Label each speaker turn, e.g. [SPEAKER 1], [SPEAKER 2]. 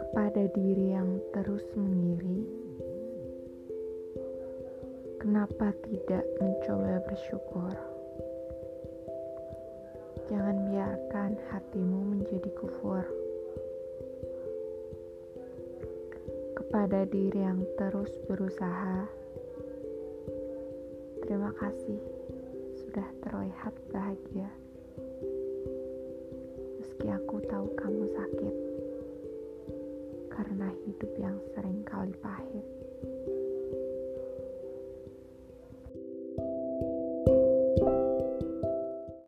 [SPEAKER 1] Kepada diri yang terus mengiri, kenapa tidak mencoba bersyukur? Jangan biarkan hatimu menjadi kufur. Kepada diri yang terus berusaha, terima kasih sudah terlihat bahagia. Meski aku tahu kamu sakit karena hidup yang sering kali pahit.